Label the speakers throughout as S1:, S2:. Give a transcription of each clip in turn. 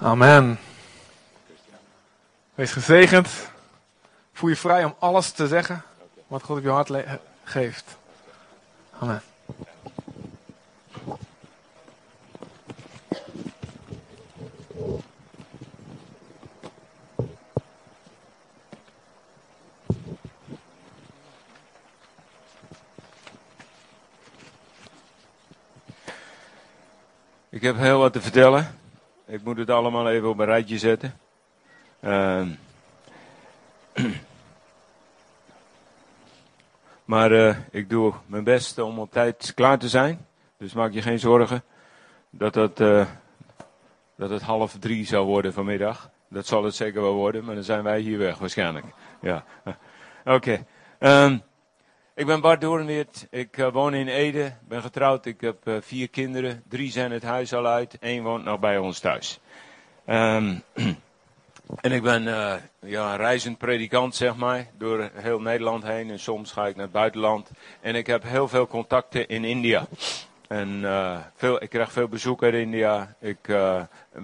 S1: Amen. Wees gezegend. Voel je vrij om alles te zeggen wat God op je hart geeft. Amen.
S2: Ik heb heel wat te vertellen. Ik moet het allemaal even op een rijtje zetten. Ehm. maar eh, ik doe mijn best om op tijd klaar te zijn. Dus maak je geen zorgen dat het, eh, dat het half drie zou worden vanmiddag. Dat zal het zeker wel worden, maar dan zijn wij hier weg waarschijnlijk. Ja. Oké. Ehm, ik ben Bart Doornweert. Ik eh, woon in Ede. Ben getrouwd. Ik heb eh, vier kinderen. Drie zijn het huis al uit. Eén woont nog bij ons thuis. Ehm, en ik ben eh, ja, een reizend predikant, zeg maar. Door heel Nederland heen. En soms ga ik naar het buitenland. En ik heb heel veel contacten in India. En veel, ik krijg veel bezoek uit India. Ik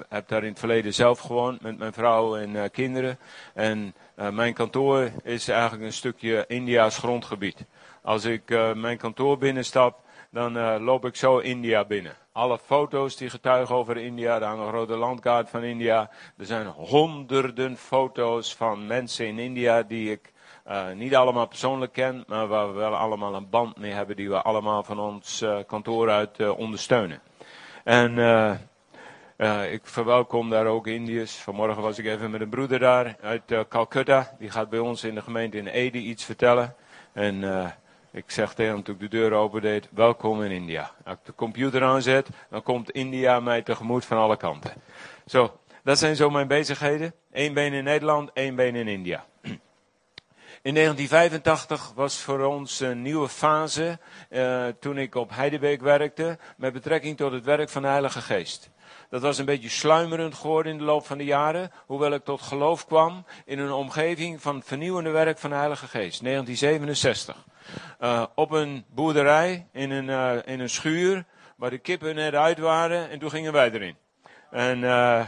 S2: heb daar in het verleden zelf gewoond met mijn vrouw en kinderen. En mijn kantoor is eigenlijk een stukje India's grondgebied. Als ik eh, mijn kantoor binnenstap, dan eh, loop ik zo India binnen. Alle foto's die getuigen over India, een rode landkaart van India. Er zijn honderden foto's van mensen in India die ik eh, niet allemaal persoonlijk ken, maar waar we wel allemaal een band mee hebben die we allemaal van ons kantoor uit ondersteunen. En ik verwelkom daar ook Indiërs. Vanmorgen was ik even met een broeder daar uit Calcutta. Die gaat bij ons in de gemeente in Ede iets vertellen. En ik zeg tegen hem toen ik de deur opendeed, welkom in India. Als ik de computer aanzet, dan komt India mij tegemoet van alle kanten. Zo, dat zijn zo mijn bezigheden. Eén been in Nederland, één been in India. In 1985 was voor ons een nieuwe fase eh, toen ik op Heidelberg werkte met betrekking tot het werk van de Heilige Geest. Dat was een beetje sluimerend geworden in de loop van de jaren, hoewel ik tot geloof kwam in een omgeving van vernieuwende werk van de Heilige Geest. 1967. Eh, op een boerderij, in een, eh, in een schuur, waar de kippen net uit waren en toen gingen wij erin. En eh,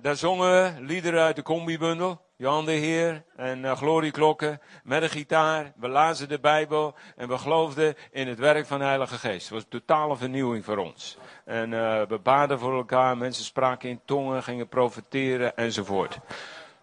S2: daar zongen we liederen uit de combibundel. Jan de Heer en glorieklokken met een gitaar. We lazen de Bijbel en we geloofden in het werk van de Heilige Geest. Het was een totale vernieuwing voor ons. En we baden voor elkaar, mensen spraken in tongen, gingen profeteren enzovoort.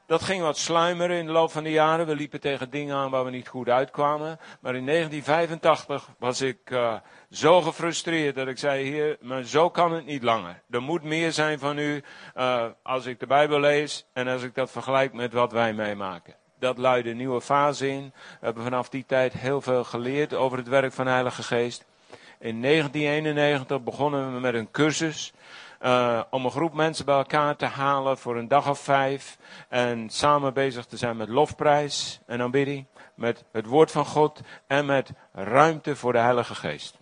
S2: Dat ging wat sluimeren in de loop van de jaren. We liepen tegen dingen aan waar we niet goed uitkwamen. Maar in 1985 was ik uh, zo gefrustreerd dat ik zei: Heer, maar zo kan het niet langer. Er moet meer zijn van u uh, als ik de Bijbel lees en als ik dat vergelijk met wat wij meemaken. Dat luidde een nieuwe fase in. We hebben vanaf die tijd heel veel geleerd over het werk van de Heilige Geest. In 1991 begonnen we met een cursus. Uh, om een groep mensen bij elkaar te halen voor een dag of vijf. En samen bezig te zijn met lofprijs en aanbidding. Met het woord van God en met ruimte voor de Heilige Geest.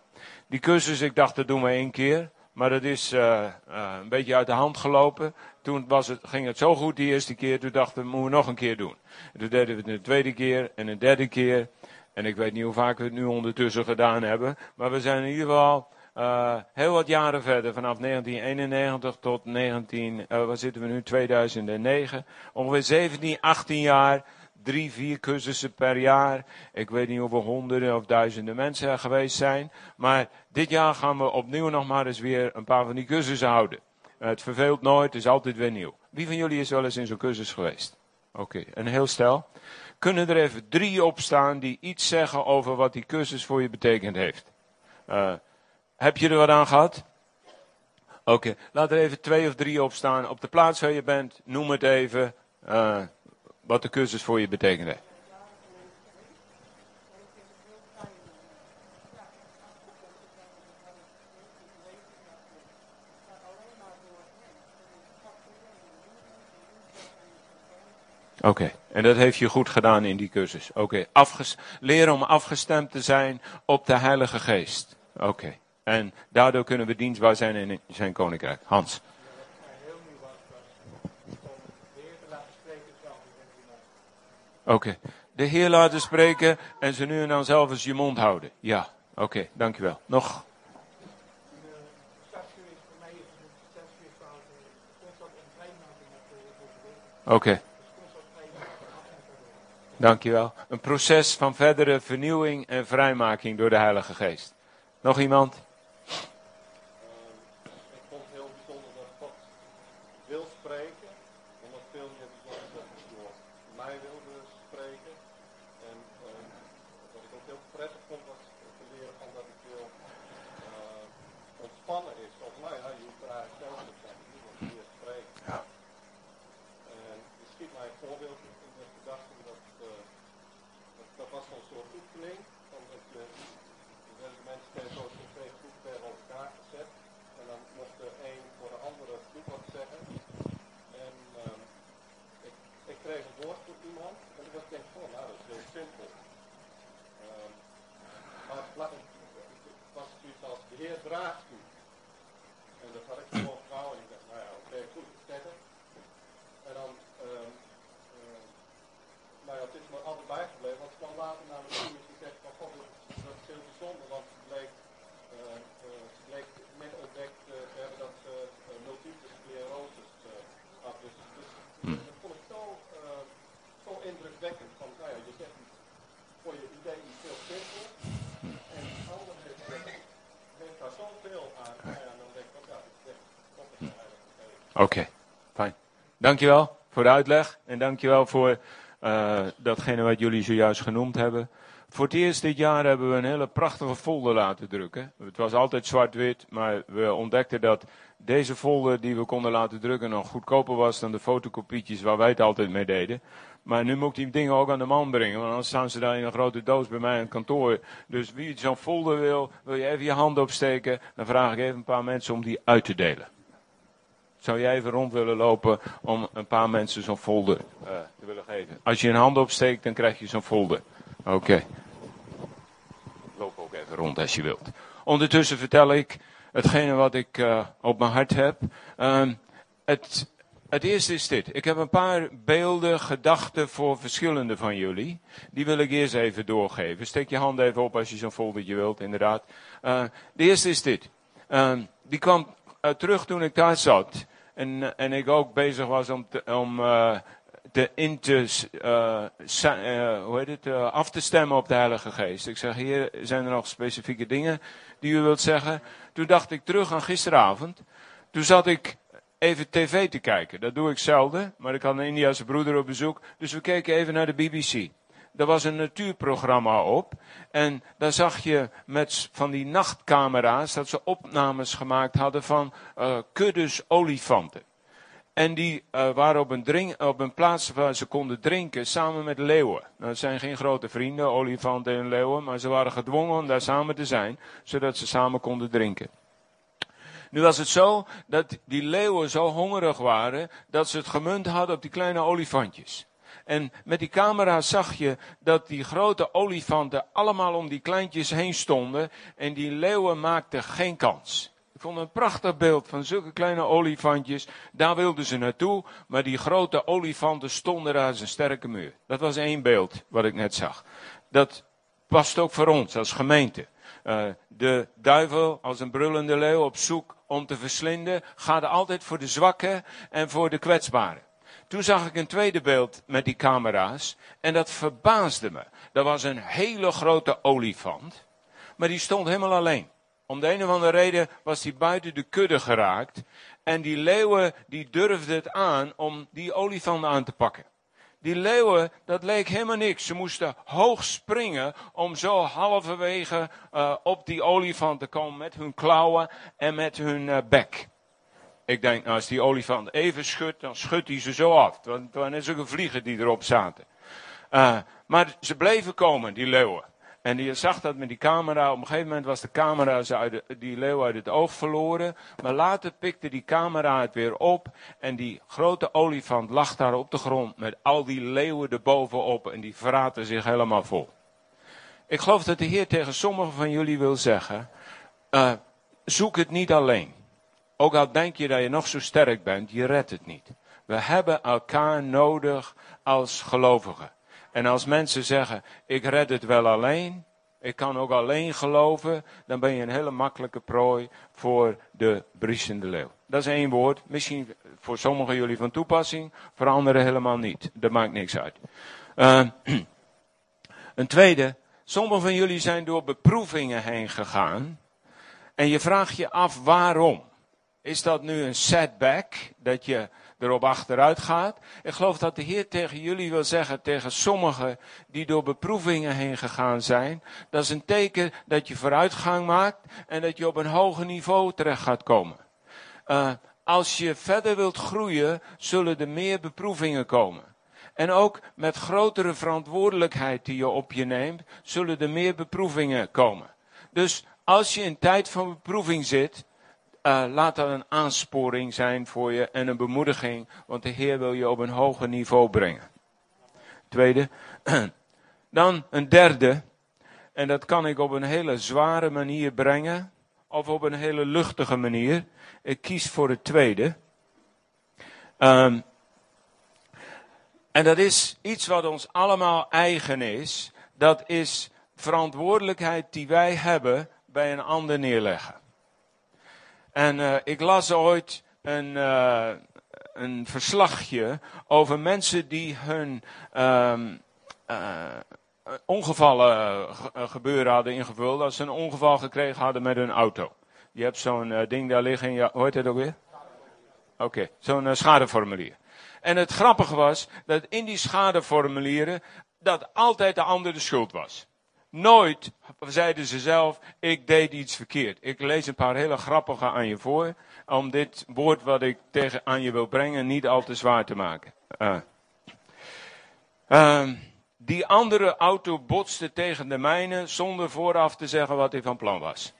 S2: Die cursus, ik dacht dat doen we één keer. Maar dat is uh, uh, een beetje uit de hand gelopen. Toen was het, ging het zo goed die eerste keer. Toen dachten we, moeten we nog een keer doen. En toen deden we het een tweede keer en een derde keer. En ik weet niet hoe vaak we het nu ondertussen gedaan hebben. Maar we zijn in ieder geval uh, heel wat jaren verder, vanaf 1991 tot 19, uh, waar zitten we nu, 2009. Ongeveer 17, 18 jaar, drie, vier cursussen per jaar. Ik weet niet hoeveel honderden of duizenden mensen er geweest zijn. Maar dit jaar gaan we opnieuw nog maar eens weer een paar van die cursussen houden. Uh, het verveelt nooit, het is altijd weer nieuw. Wie van jullie is wel eens in zo'n cursus geweest? Oké, okay. een heel stel. Kunnen er even drie opstaan die iets zeggen over wat die cursus voor je betekend heeft? Heb je er wat aan gehad? Oké, laat er even twee of drie op staan. Op de plaats waar je bent, noem het even uh, wat de cursus voor je betekende. Oké, en dat heeft je goed gedaan in die cursus. Oké, leren om afgestemd te zijn op de Heilige Geest. Oké. Okay. En daardoor kunnen we dienstbaar zijn in zijn koninkrijk. Hans. Oké. Okay. De Heer laten spreken en ze nu en dan zelf eens je mond houden. Ja. Oké, okay, dankjewel. Nog? Oké. Dankjewel. Een proces van verdere vernieuwing en vrijmaking door de Heilige Geest. Nog iemand? Oké, fijn. Dankjewel voor de uitleg en dankjewel voor uh, datgene wat jullie zojuist genoemd hebben. Voor het eerst dit jaar hebben we een hele prachtige folder laten drukken. Het was altijd zwart-wit, maar we ontdekten dat deze folder die we konden laten drukken nog goedkoper was dan de fotocopietjes waar wij het altijd mee deden. Maar nu moet ik die dingen ook aan de man brengen, want anders staan ze daar in een grote doos bij mij in het kantoor. Dus wie zo'n folder wil, wil je even je hand opsteken, dan vraag ik even een paar mensen om die uit te delen. Zou jij even rond willen lopen om een paar mensen zo'n folder uh, te willen geven? Als je een hand opsteekt, dan krijg je zo'n folder. Oké. Loop ook even rond als je wilt. Ondertussen vertel ik hetgene wat ik uh, op mijn hart heb. Uh, het, eerste is dit. Ik heb een paar beelden, gedachten voor verschillende van jullie. Die wil ik eerst even doorgeven. Steek je hand even op als je zo'n foldertje wilt, inderdaad. Uh, de eerste is dit. die kwam terug toen ik daar zat. En, en ik ook bezig was om, te, om uh, te in te, uh, hoe heet het, af te stemmen op de Heilige Geest. Ik zeg, hier zijn er nog specifieke dingen die u wilt zeggen. Toen dacht ik terug aan gisteravond. Toen zat ik even tv te kijken. Dat doe ik zelden, maar ik had een Indiase broeder op bezoek. Dus we keken even naar de BBC er was een natuurprogramma op. En daar zag je met van die nachtcamera's dat ze opnames gemaakt hadden van uh, kuddes olifanten. En die uh, waren op een, drink, op een plaats waar ze konden drinken samen met leeuwen. Nou, dat zijn geen grote vrienden, olifanten en leeuwen, maar ze waren gedwongen om daar samen te zijn, zodat ze samen konden drinken. Nu was het zo dat die leeuwen zo hongerig waren dat ze het gemunt hadden op die kleine olifantjes. En met die camera zag je dat die grote olifanten allemaal om die kleintjes heen stonden. En die leeuwen maakten geen kans. Ik vond een prachtig beeld van zulke kleine olifantjes. Daar wilden ze naartoe, maar die grote olifanten stonden daar als een sterke muur. Dat was één beeld wat ik net zag. Dat past ook voor ons als gemeente. Uh, de duivel als een brullende leeuw op zoek om te verslinden, gaat altijd voor de zwakken en voor de kwetsbaren. Toen zag ik een tweede beeld met die camera's en dat verbaasde me. Er was een hele grote olifant, maar die stond helemaal alleen. Om de een of andere reden was hij buiten de kudde geraakt en die leeuwen die durfden het aan om die olifant aan te pakken. Die leeuwen, dat leek helemaal niks. Ze moesten hoog springen om zo halverwege uh, op die olifant te komen met hun klauwen en met hun uh, bek. Ik denk, als die olifant even schudt, dan schudt hij ze zo af. Want het waren net zulke vliegen die erop zaten. Uh, maar ze bleven komen, die leeuwen. En je zag dat met die camera. Op een gegeven moment was de camera die leeuw uit het oog verloren. Maar later pikte die camera het weer op. En die grote olifant lag daar op de grond met al die leeuwen erbovenop. En die vraten zich helemaal vol. Ik geloof dat de Heer tegen sommigen van jullie wil zeggen. Uh, zoek het niet alleen. Ook al denk je dat je nog zo sterk bent, je redt het niet. We hebben elkaar nodig als gelovigen. En als mensen zeggen, ik red het wel alleen, ik kan ook alleen geloven, dan ben je een hele makkelijke prooi voor de briesende leeuw. Dat is één woord. Misschien voor sommigen jullie van toepassing, voor anderen helemaal niet. Dat maakt niks uit. Uh, een tweede, sommigen van jullie zijn door beproevingen heen gegaan. En je vraagt je af waarom. Is dat nu een setback, dat je erop achteruit gaat? Ik geloof dat de Heer tegen jullie wil zeggen, tegen sommigen die door beproevingen heen gegaan zijn, dat is een teken dat je vooruitgang maakt en dat je op een hoger niveau terecht gaat komen. Uh, als je verder wilt groeien, zullen er meer beproevingen komen. En ook met grotere verantwoordelijkheid die je op je neemt, zullen er meer beproevingen komen. Dus als je in tijd van beproeving zit, uh, laat dat een aansporing zijn voor je en een bemoediging, want de Heer wil je op een hoger niveau brengen. Tweede. Dan een derde, en dat kan ik op een hele zware manier brengen, of op een hele luchtige manier. Ik kies voor het tweede. Um, en dat is iets wat ons allemaal eigen is. Dat is verantwoordelijkheid die wij hebben bij een ander neerleggen. En uh, ik las ooit een, uh, een verslagje over mensen die hun um, uh, ongevallen gebeuren hadden ingevuld. Dat ze een ongeval gekregen hadden met hun auto. Je hebt zo'n ding daar liggen. Ja, hoort het ook weer? Oké, zo'n schadeformulier. En het grappige was dat in die schadeformulieren dat altijd de ander de schuld was. Nooit zeiden ze zelf, ik deed iets verkeerd. Ik lees een paar hele grappige aan je voor, om dit woord wat ik tegen aan je wil brengen niet al te zwaar te maken. Uh. Uh, die andere auto botste tegen de mijne zonder vooraf te zeggen wat hij van plan was.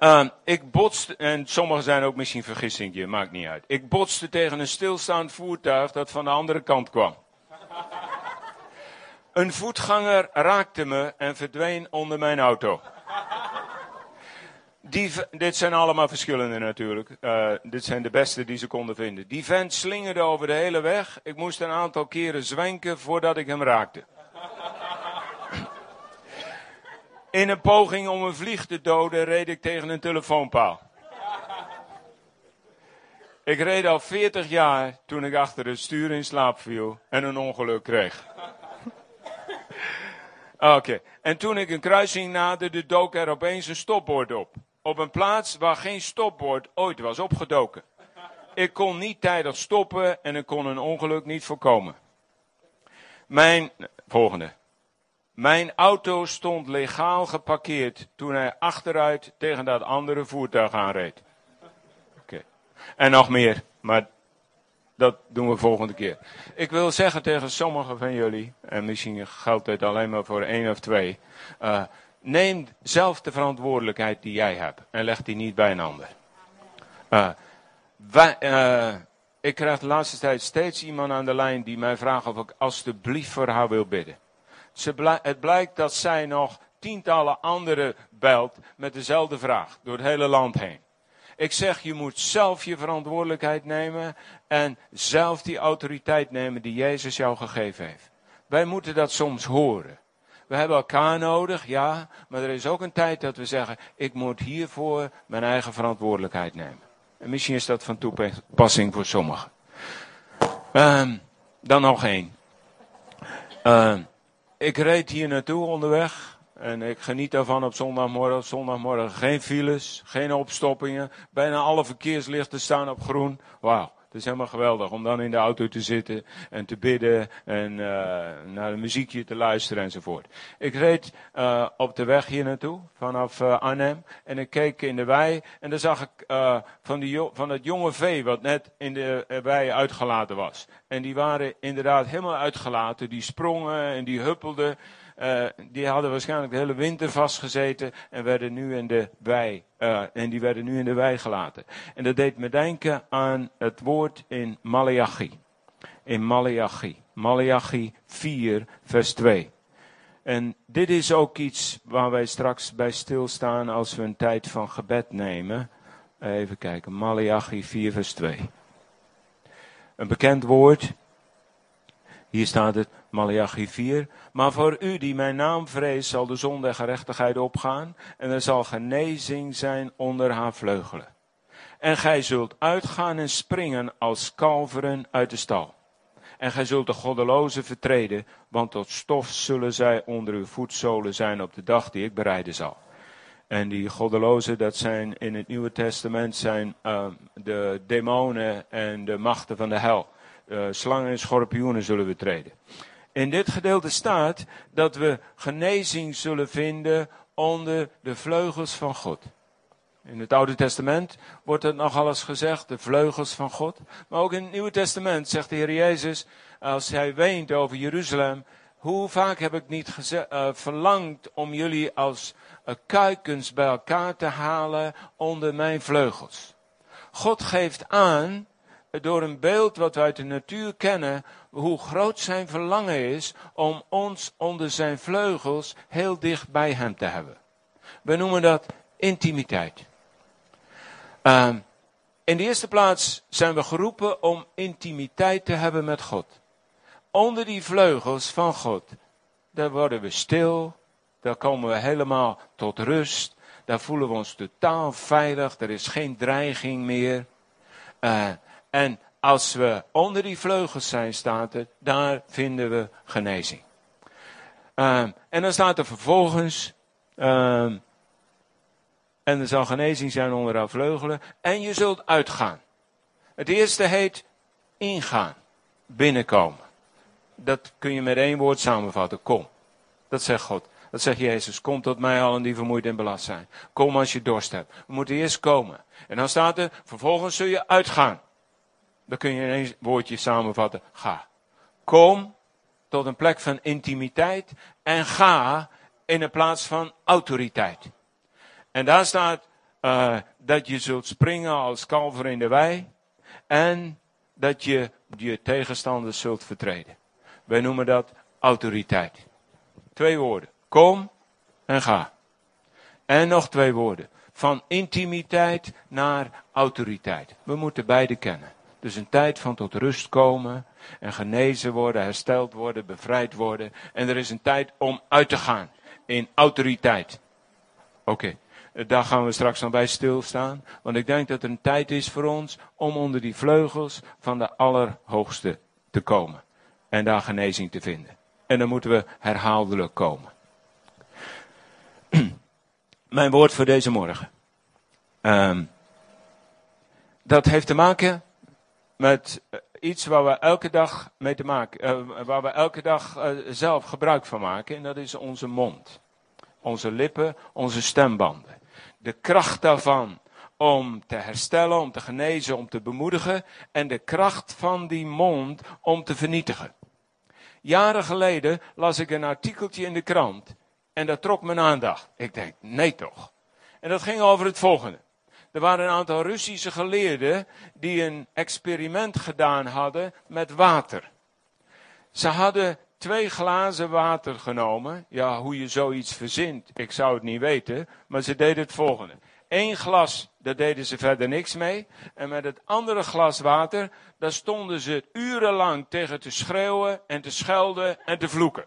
S2: Uh, ik botste, en sommigen zijn ook misschien vergissingje, maakt niet uit. Ik botste tegen een stilstaand voertuig dat van de andere kant kwam. Een voetganger raakte me en verdween onder mijn auto. Dit zijn allemaal verschillende natuurlijk. Uh, dit zijn de beste die ze konden vinden. Die vent slingerde over de hele weg. Ik moest een aantal keren zwenken voordat ik hem raakte. In een poging om een vlieg te doden reed ik tegen een telefoonpaal. Ik reed al 40 jaar toen ik achter het stuur in slaap viel en een ongeluk kreeg. Oké, okay. en toen ik een kruising naderde, dook er opeens een stopbord op. Op een plaats waar geen stopbord ooit was opgedoken. Ik kon niet tijdig stoppen en ik kon een ongeluk niet voorkomen. Mijn, volgende. Mijn auto stond legaal geparkeerd toen hij achteruit tegen dat andere voertuig aanreed. Oké. En nog meer, maar dat doen we volgende keer. Ik wil zeggen tegen sommigen van jullie, en misschien geldt dit alleen maar voor één of twee. Uh, neem zelf de verantwoordelijkheid die jij hebt en leg die niet bij een ander. Wij, uh, ik krijg de laatste tijd steeds iemand aan de lijn die mij vraagt of ik alstublieft voor haar wil bidden. Het blijkt dat zij nog tientallen anderen belt met dezelfde vraag door het hele land heen. Ik zeg, je moet zelf je verantwoordelijkheid nemen en zelf die autoriteit nemen die Jezus jou gegeven heeft. Wij moeten dat soms horen. We hebben elkaar nodig, ja, maar er is ook een tijd dat we zeggen, ik moet hiervoor mijn eigen verantwoordelijkheid nemen. En misschien is dat van toepassing voor sommigen. Um, dan nog één. Um, ik reed hier naartoe onderweg. En ik geniet daarvan op zondagmorgen. Zondagmorgen geen files, geen opstoppingen. Bijna alle verkeerslichten staan op groen. Wauw. Het is helemaal geweldig om dan in de auto te zitten en te bidden en uh, naar een muziekje te luisteren enzovoort. Ik reed uh, op de weg hier naartoe vanaf uh, Arnhem en ik keek in de wei en daar zag ik van, die, van het jonge vee wat net in de wei uitgelaten was. En die waren inderdaad helemaal uitgelaten, die sprongen en die huppelden. Uh, die hadden waarschijnlijk de hele winter vastgezeten en werden nu in de wei. Uh, en die werden nu in de wei gelaten. En dat deed me denken aan het woord in Malachi. In Malachi. Malachi 4, vers 2. En dit is ook iets waar wij straks bij stilstaan als we een tijd van gebed nemen. Even kijken, Malachi 4, vers 2. Een bekend woord. Hier staat het, Malachi 4. Maar voor u die mijn naam vreest, zal de zon der gerechtigheid opgaan en er zal genezing zijn onder haar vleugelen. En gij zult uitgaan en springen als kalveren uit de stal. En gij zult de goddelozen vertreden, want tot stof zullen zij onder uw voetzolen zijn op de dag die ik bereiden zal. En die goddelozen, dat zijn in het Nieuwe Testament zijn uh, de demonen en de machten van de hel. Uh, slangen en schorpioenen zullen we treden. In dit gedeelte staat dat we genezing zullen vinden onder de vleugels van God. In het Oude Testament wordt het nog alles gezegd, de vleugels van God. Maar ook in het Nieuwe Testament zegt de Heer Jezus, als hij weent over Jeruzalem, hoe vaak heb ik niet uh, verlangd om jullie als uh, kuikens bij elkaar te halen onder mijn vleugels. God geeft aan, door een beeld wat we uit de natuur kennen, hoe groot zijn verlangen is om ons onder zijn vleugels heel dicht bij hem te hebben. We noemen dat intimiteit. Uh, in de eerste plaats zijn we geroepen om intimiteit te hebben met God. Onder die vleugels van God, daar worden we stil, daar komen we helemaal tot rust, daar voelen we ons totaal veilig, er is geen dreiging meer. Uh, en als we onder die vleugels zijn, staat het, daar vinden we genezing. Uh, en dan staat er vervolgens, uh, en er zal genezing zijn onder jouw vleugelen. En je zult uitgaan. Het eerste heet ingaan. Binnenkomen. Dat kun je met één woord samenvatten. Kom. Dat zegt God. Dat zegt Jezus. Kom tot mij allen die vermoeid en belast zijn. Kom als je dorst hebt. We moeten eerst komen. En dan staat er, vervolgens zul je uitgaan. Dan kun je in één woordje samenvatten. Ga. Kom tot een plek van intimiteit. En ga in een plaats van autoriteit. En daar staat uh, dat je zult springen als kalver in de wei. En dat je je tegenstanders zult vertreden. Wij noemen dat autoriteit. Twee woorden. Kom en ga. En nog twee woorden. Van intimiteit naar autoriteit. We moeten beide kennen. Dus een tijd van tot rust komen en genezen worden, hersteld worden, bevrijd worden. En er is een tijd om uit te gaan in autoriteit. Oké. Okay. Daar gaan we straks dan bij stilstaan. Want ik denk dat er een tijd is voor ons om onder die vleugels van de Allerhoogste te komen. En daar genezing te vinden. En dan moeten we herhaaldelijk komen. Mijn woord voor deze morgen. Um, dat heeft te maken met eh, iets waar we elke dag mee te maken, uh, waar we elke dag uh, zelf gebruik van maken. En dat is onze mond. Onze lippen, onze stembanden de kracht daarvan om te herstellen, om te genezen, om te bemoedigen en de kracht van die mond om te vernietigen. Jaren geleden las ik een artikeltje in de krant en dat trok mijn aandacht. Ik denk, nee toch. En dat ging over het volgende. Er waren een aantal Russische geleerden die een experiment gedaan hadden met water. Ze hadden twee glazen water genomen. Ja, hoe je zoiets verzint, ik zou het niet weten. Maar ze deden het volgende. Eén glas, daar deden ze verder niks mee. En met het andere glas water, daar stonden ze urenlang tegen te schreeuwen en te schelden en te vloeken.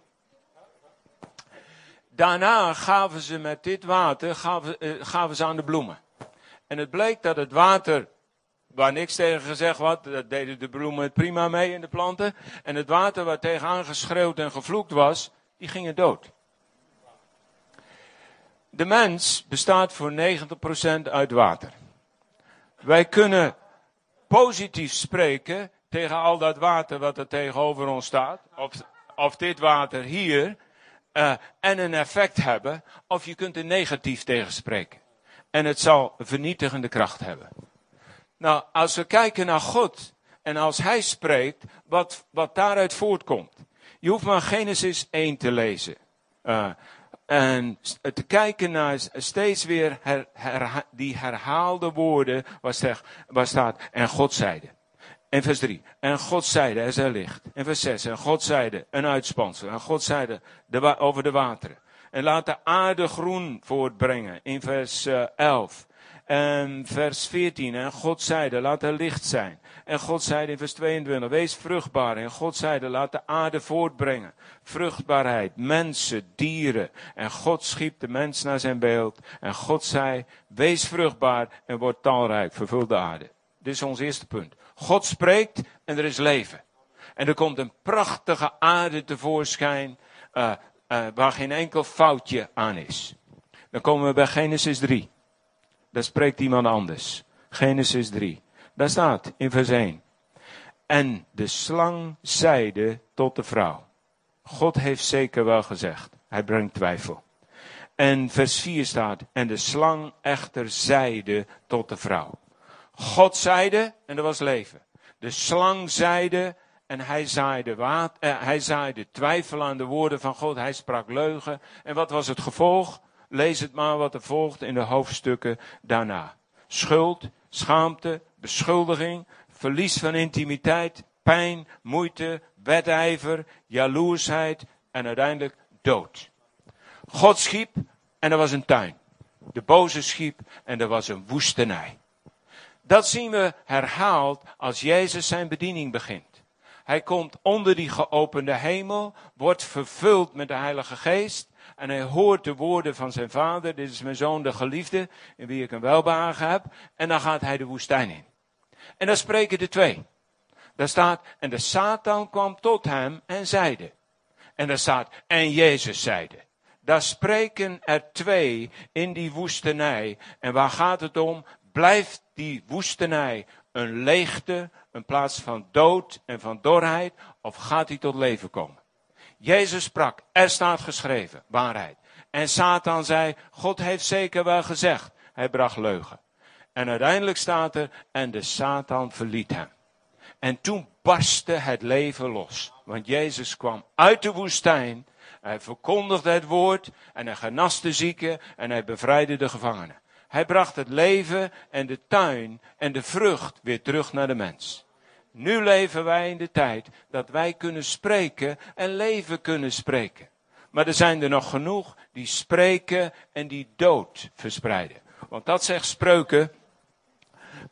S2: Daarna gaven ze met dit water, gaven, gaven ze aan de bloemen. En het bleek dat het water waar niks tegen gezegd was, dat deden de bloemen het prima mee in de planten. En het water waar tegenaan geschreeuwd en gevloekt was, die gingen dood. De mens bestaat voor 90% uit water. Wij kunnen positief spreken tegen al dat water wat er tegenover ons staat. Of, of dit water hier. Uh, en een effect hebben. Of je kunt er negatief tegen spreken. En het zal vernietigende kracht hebben. Nou, als we kijken naar God en als Hij spreekt, wat, wat daaruit voortkomt. Je hoeft maar Genesis 1 te lezen. Uh, en te kijken naar steeds weer die herhaalde woorden waar, zeg, waar staat, en God zeide. En vers 3. En God zeide, er zij licht. En vers 6. En God zeide, een uitspansel. En God zeide de, over de wateren. En laat de aarde groen voortbrengen. In vers uh, 11. En vers 14. En God zeide, laat er licht zijn. En God zeide in vers 22, wees vruchtbaar. En God zeide, laat de aarde voortbrengen. Vruchtbaarheid, mensen, dieren. En God schiep de mens naar zijn beeld. En God zei, wees vruchtbaar en word talrijk, vervul de aarde. Dit is ons eerste punt. God spreekt en er is leven. En er komt een prachtige aarde tevoorschijn, uh, uh, waar geen enkel foutje aan is. Dan komen we bij Genesis 3. Daar spreekt iemand anders. Genesis 3. Daar staat in vers 1. En de slang zeide tot de vrouw. God heeft zeker wel gezegd. Hij brengt twijfel. En vers 4 staat. En de slang echter zeide tot de vrouw. God zeide en er was leven. De slang zeide en hij zaaide, water, eh, hij zaaide twijfel aan de woorden van God. Hij sprak leugen. En wat was het gevolg? Lees het maar wat er volgt in de hoofdstukken daarna. Schuld, schaamte, beschuldiging, verlies van intimiteit, pijn, moeite, wedijver, jaloersheid en uiteindelijk dood. God schiep en er was een tuin. De boze schiep en er was een woestenij. Dat zien we herhaald als Jezus zijn bediening begint. Hij komt onder die geopende hemel, wordt vervuld met de Heilige Geest en hij hoort de woorden van zijn vader. Dit is mijn zoon, de geliefde, in wie ik een welbehagen heb. En dan gaat hij de woestijn in. En dan spreken de twee. Daar staat, en de Satan kwam tot hem en zeide. En daar staat, en Jezus zeide. Daar spreken er twee in die woestenij. En waar gaat het om? Blijft die woestenij een leegte, een plaats van dood en van dorheid, of gaat hij tot leven komen? Jezus sprak, er staat geschreven, waarheid. En Satan zei, God heeft zeker wel gezegd. Hij bracht leugen. En uiteindelijk staat er, en de Satan verliet hem. En toen barstte het leven los. Want Jezus kwam uit de woestijn. Hij verkondigde het woord. En hij genas de zieken. En hij bevrijdde de gevangenen. Hij bracht het leven en de tuin en de vrucht weer terug naar de mens. Nu leven wij in de tijd dat wij kunnen spreken en leven kunnen spreken. Maar er zijn er nog genoeg die spreken en die dood verspreiden. Want dat zegt spreuken.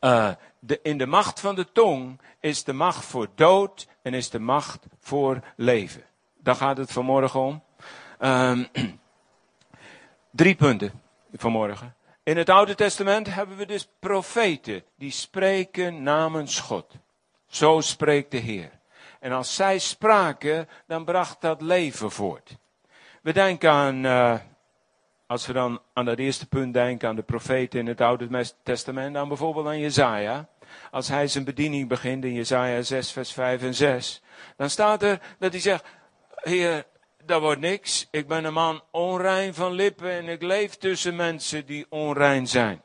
S2: Uh, de, in de macht van de tong is de macht voor dood en is de macht voor leven. Daar gaat het vanmorgen om. Um, drie punten vanmorgen. In het Oude Testament hebben we dus profeten die spreken namens God. Zo spreekt de Heer. En als zij spraken, dan bracht dat leven voort. We denken aan, uh, als we dan aan dat eerste punt denken, aan de profeten in het Oude Testament, dan bijvoorbeeld aan Jezaja. Als hij zijn bediening begint in Jezaja 6, vers 5 en 6, dan staat er dat hij zegt, Heer, dat wordt niks. Ik ben een man onrein van lippen en ik leef tussen mensen die onrein zijn.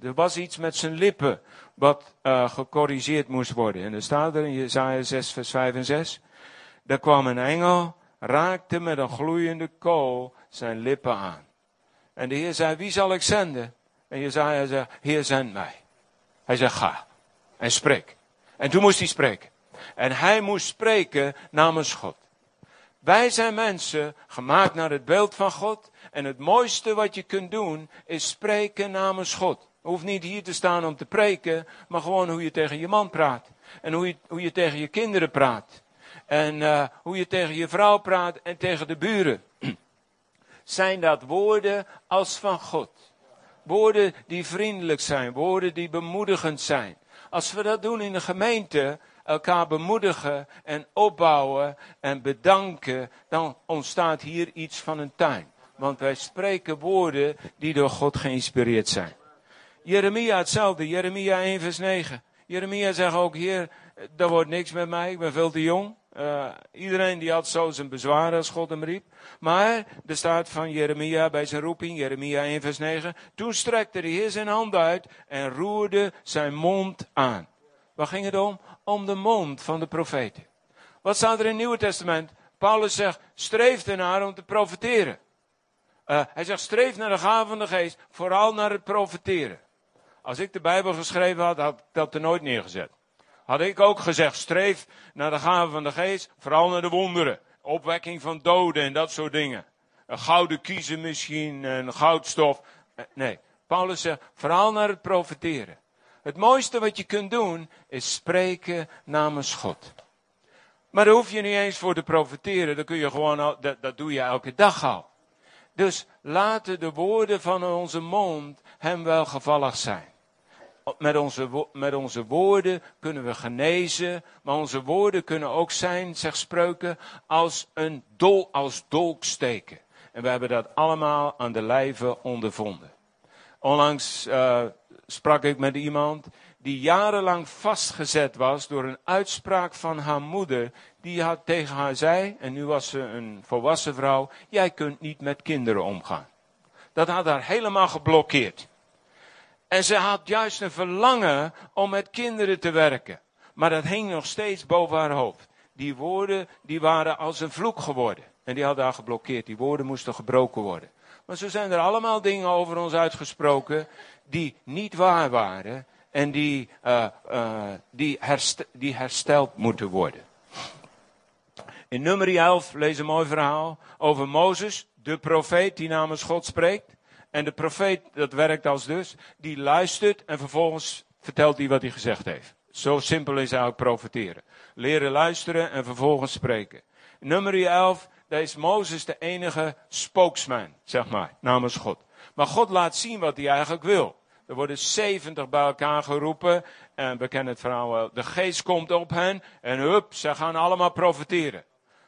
S2: Er was iets met zijn lippen wat uh, gecorrigeerd moest worden. En er staat er in Jesaja 6 vers 5 en 6. Daar kwam een engel, raakte met een gloeiende kool zijn lippen aan. En de Heer zei, wie zal ik zenden? En Jezaja zei, Heer zend mij. Hij zei, ga. En spreek. En toen moest hij spreken. En hij moest spreken namens God. Wij zijn mensen gemaakt naar het beeld van God. En het mooiste wat je kunt doen is spreken namens God. Hoeft niet hier te staan om te preken, maar gewoon hoe je tegen je man praat. En hoe je, hoe je tegen je kinderen praat. En uh, hoe je tegen je vrouw praat en tegen de buren. zijn dat woorden als van God. Woorden die vriendelijk zijn, woorden die bemoedigend zijn. Als we dat doen in de gemeente, elkaar bemoedigen en opbouwen en bedanken, dan ontstaat hier iets van een tuin. Want wij spreken woorden die door God geïnspireerd zijn. Jeremia hetzelfde, Jeremia 1 vers 9. Jeremia zegt ook, hier, er wordt niks met mij, ik ben veel te jong. Uh, iedereen die had zo zijn bezwaren als God hem riep. Maar er staat van Jeremia bij zijn roeping, Jeremia 1 vers 9. Toen strekte de Heer zijn hand uit en roerde zijn mond aan. Waar ging het om? Om de mond van de profeten. Wat staat er in het Nieuwe Testament? Paulus zegt, streef ernaar om te profeteren. Uh, hij zegt, streef naar de gave van de geest, vooral naar het profeteren. Als ik de Bijbel geschreven had, had ik dat er nooit neergezet. Had ik ook gezegd, streef naar de gave van de geest, vooral naar de wonderen. Opwekking van doden en dat soort dingen. Een gouden kiezen misschien, een goudstof. Eh, nee, Paulus zegt, vooral naar het profeteren. Het mooiste wat je kunt doen, is spreken namens God. Maar daar hoef je niet eens voor te profiteren. Dat, kun je gewoon al, dat, dat doe je elke dag al. Dus laten de woorden van onze mond hem wel gevallig zijn. Met onze, met onze woorden kunnen we genezen, maar onze woorden kunnen ook zijn, zegt spreuken, als een dol, als dolk steken. En we hebben dat allemaal aan de lijve ondervonden. Onlangs uh, sprak ik met iemand die jarenlang vastgezet was door een uitspraak van haar moeder. Die had tegen haar zei, en nu was ze een volwassen vrouw, jij kunt niet met kinderen omgaan. Dat had haar helemaal geblokkeerd. En ze had juist een verlangen om met kinderen te werken. Maar dat hing nog steeds boven haar hoofd. Die woorden, die waren als een vloek geworden. En die hadden haar geblokkeerd. Die woorden moesten gebroken worden. Maar zo zijn er allemaal dingen over ons uitgesproken die niet waar waren en die, uh, uh, die, die hersteld moeten worden. In nummer 11 lees een mooi verhaal over Mozes, de profeet die namens God spreekt. En de profeet, dat werkt als dus, die luistert en vervolgens vertelt hij wat hij gezegd heeft. Zo simpel is eigenlijk profeteren. Leren luisteren en vervolgens spreken. Nummer 11, daar is Mozes de enige spokesman, zeg maar, namens God. Maar God laat zien wat hij eigenlijk wil. Er worden 70 bij elkaar geroepen. En we kennen het verhaal wel. De geest komt op hen. En hup, ze gaan allemaal profiteren.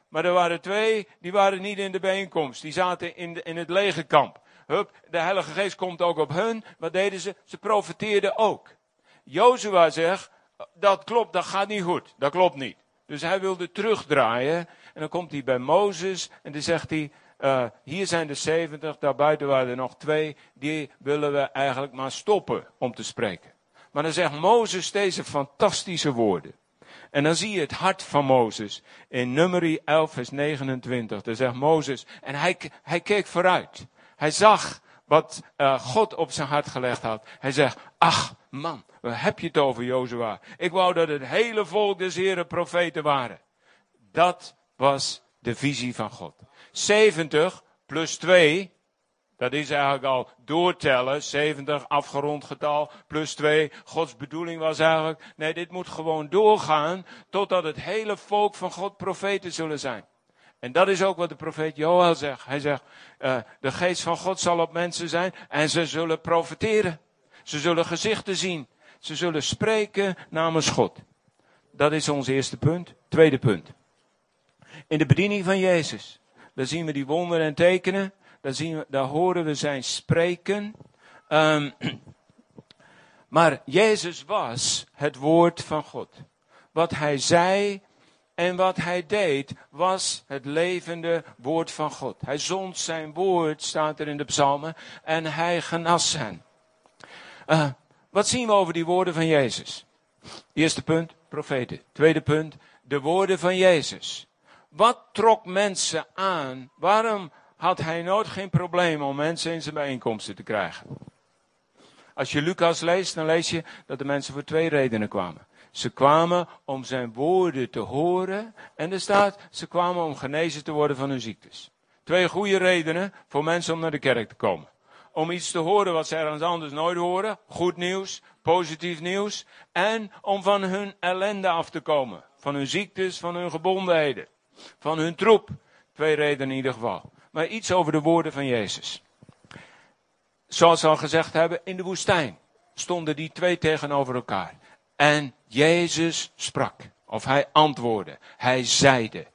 S2: Maar er waren twee, die waren niet in de bijeenkomst. Die zaten in, in het legerkamp. Hup, de Heilige Geest komt ook op hun. Wat deden ze? Ze profiteerden ook. Jozua zegt, dat klopt, dat gaat niet goed. Dat klopt niet. Dus hij wilde terugdraaien. En dan komt hij bij Mozes en dan zegt hij, uh, hier zijn er 70, daarbuiten waren er nog twee, die willen we eigenlijk maar stoppen om te spreken. Maar dan zegt Mozes deze fantastische woorden. En dan zie je het hart van Mozes in nummer 11 vers 29. Daar zegt Mozes, en hij, hij keek vooruit. Hij zag wat uh, God op zijn hart gelegd had. Hij zegt, ach man, waar heb je het over Jozua? Ik wou dat het hele volk des heren profeten waren. Dat was de visie van God. 70 plus 2, dat is eigenlijk al doortellen. 70 afgerond getal plus 2. Gods bedoeling was eigenlijk, nee, dit moet gewoon doorgaan totdat het hele volk van God profeten zullen zijn. En dat is ook wat de profeet Joel zegt. Hij zegt, uh, de geest van God zal op mensen zijn en ze zullen profeteren. Ze zullen gezichten zien. Ze zullen spreken namens God. Dat is ons eerste punt. Tweede punt. In de bediening van Jezus daar zien we die wonderen en tekenen. Daar, zien we, horen we zijn spreken. Um, maar Jezus was het woord van God. Wat hij zei en wat hij deed was het levende woord van God. Hij zond zijn woord, staat er in de psalmen, en hij genas hen. Uh, wat zien we over die woorden van Jezus? Eerste punt, profeten. Tweede punt, de woorden van Jezus. Wat trok mensen aan? Waarom had hij nooit geen probleem om mensen in zijn bijeenkomsten te krijgen? Als je Lucas leest, dan lees je dat de mensen voor twee redenen kwamen. Ze kwamen om zijn woorden te horen. En er staat, ze kwamen om genezen te worden van hun ziektes. Twee goede redenen voor mensen om naar de kerk te komen. Om iets te horen wat ze ergens anders nooit horen. Goed nieuws, positief nieuws. En om van hun ellende af te komen. Van hun ziektes, van hun gebondenheden van hun troep. Twee redenen in ieder geval. Maar iets over de woorden van Jezus. Zoals we al gezegd hebben, in de woestijn stonden die twee tegenover elkaar. En Jezus sprak. Of hij antwoordde. Hij zeide.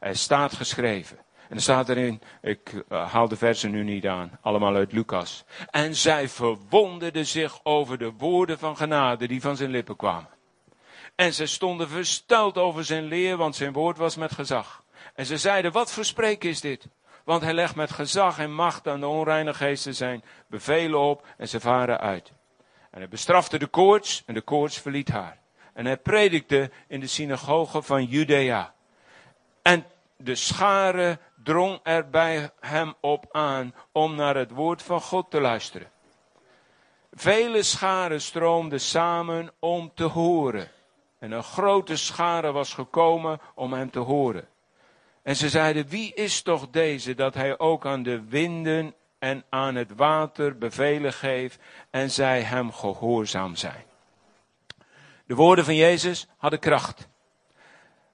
S2: Er staat geschreven. En er staat erin, ik uh, haal de versen nu niet aan, allemaal uit Lucas. En zij verwonderden zich over de woorden van genade die van zijn lippen kwamen. En ze stonden versteld over zijn leer, want zijn woord was met gezag. En ze zeiden, wat voor spreken is dit? Want hij legt met gezag en macht aan de onreine geesten zijn bevelen op en ze varen uit. En hij bestrafte de koorts en de koorts verliet haar. En hij predikte in de synagoge van Judea. En de schare drong er bij hem op aan om naar het woord van God te luisteren. Vele scharen stroomden samen om te horen. En een grote schare was gekomen om hem te horen. En ze zeiden, wie is toch deze dat hij ook aan de winden en aan het water bevelen geeft en zij hem gehoorzaam zijn. De woorden van Jezus hadden kracht.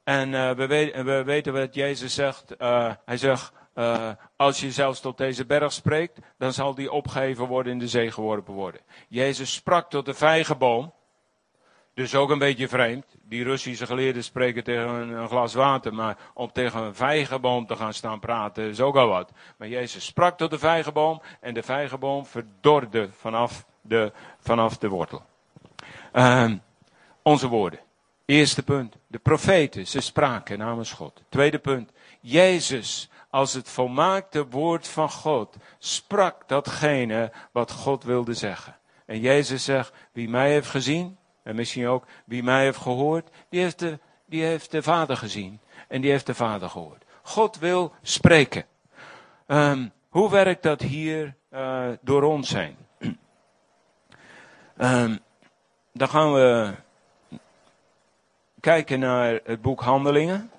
S2: En uh, we, weten, we, weten wat Jezus zegt. Uh, hij zegt, uh, als je zelfs tot deze berg spreekt, dan zal die opgeheven worden in de zee geworpen worden. Jezus sprak tot de vijgenboom. Dus ook een beetje vreemd. Die Russische geleerden spreken tegen een, glas water, maar om tegen een vijgenboom te gaan staan praten is ook al wat. Maar Jezus sprak tot de vijgenboom en de vijgenboom verdorde vanaf de, vanaf de wortel. Uh, onze woorden. Eerste punt. De profeten, ze spraken namens God. Tweede punt. Jezus, als het volmaakte woord van God, sprak datgene wat God wilde zeggen. En Jezus zegt, wie mij heeft gezien, en misschien ook wie mij heeft gehoord, die heeft de, die heeft de Vader gezien. En die heeft de Vader gehoord. God wil spreken. Um, hoe werkt dat hier uh, door ons heen? um, dan gaan we kijken naar het boek Handelingen.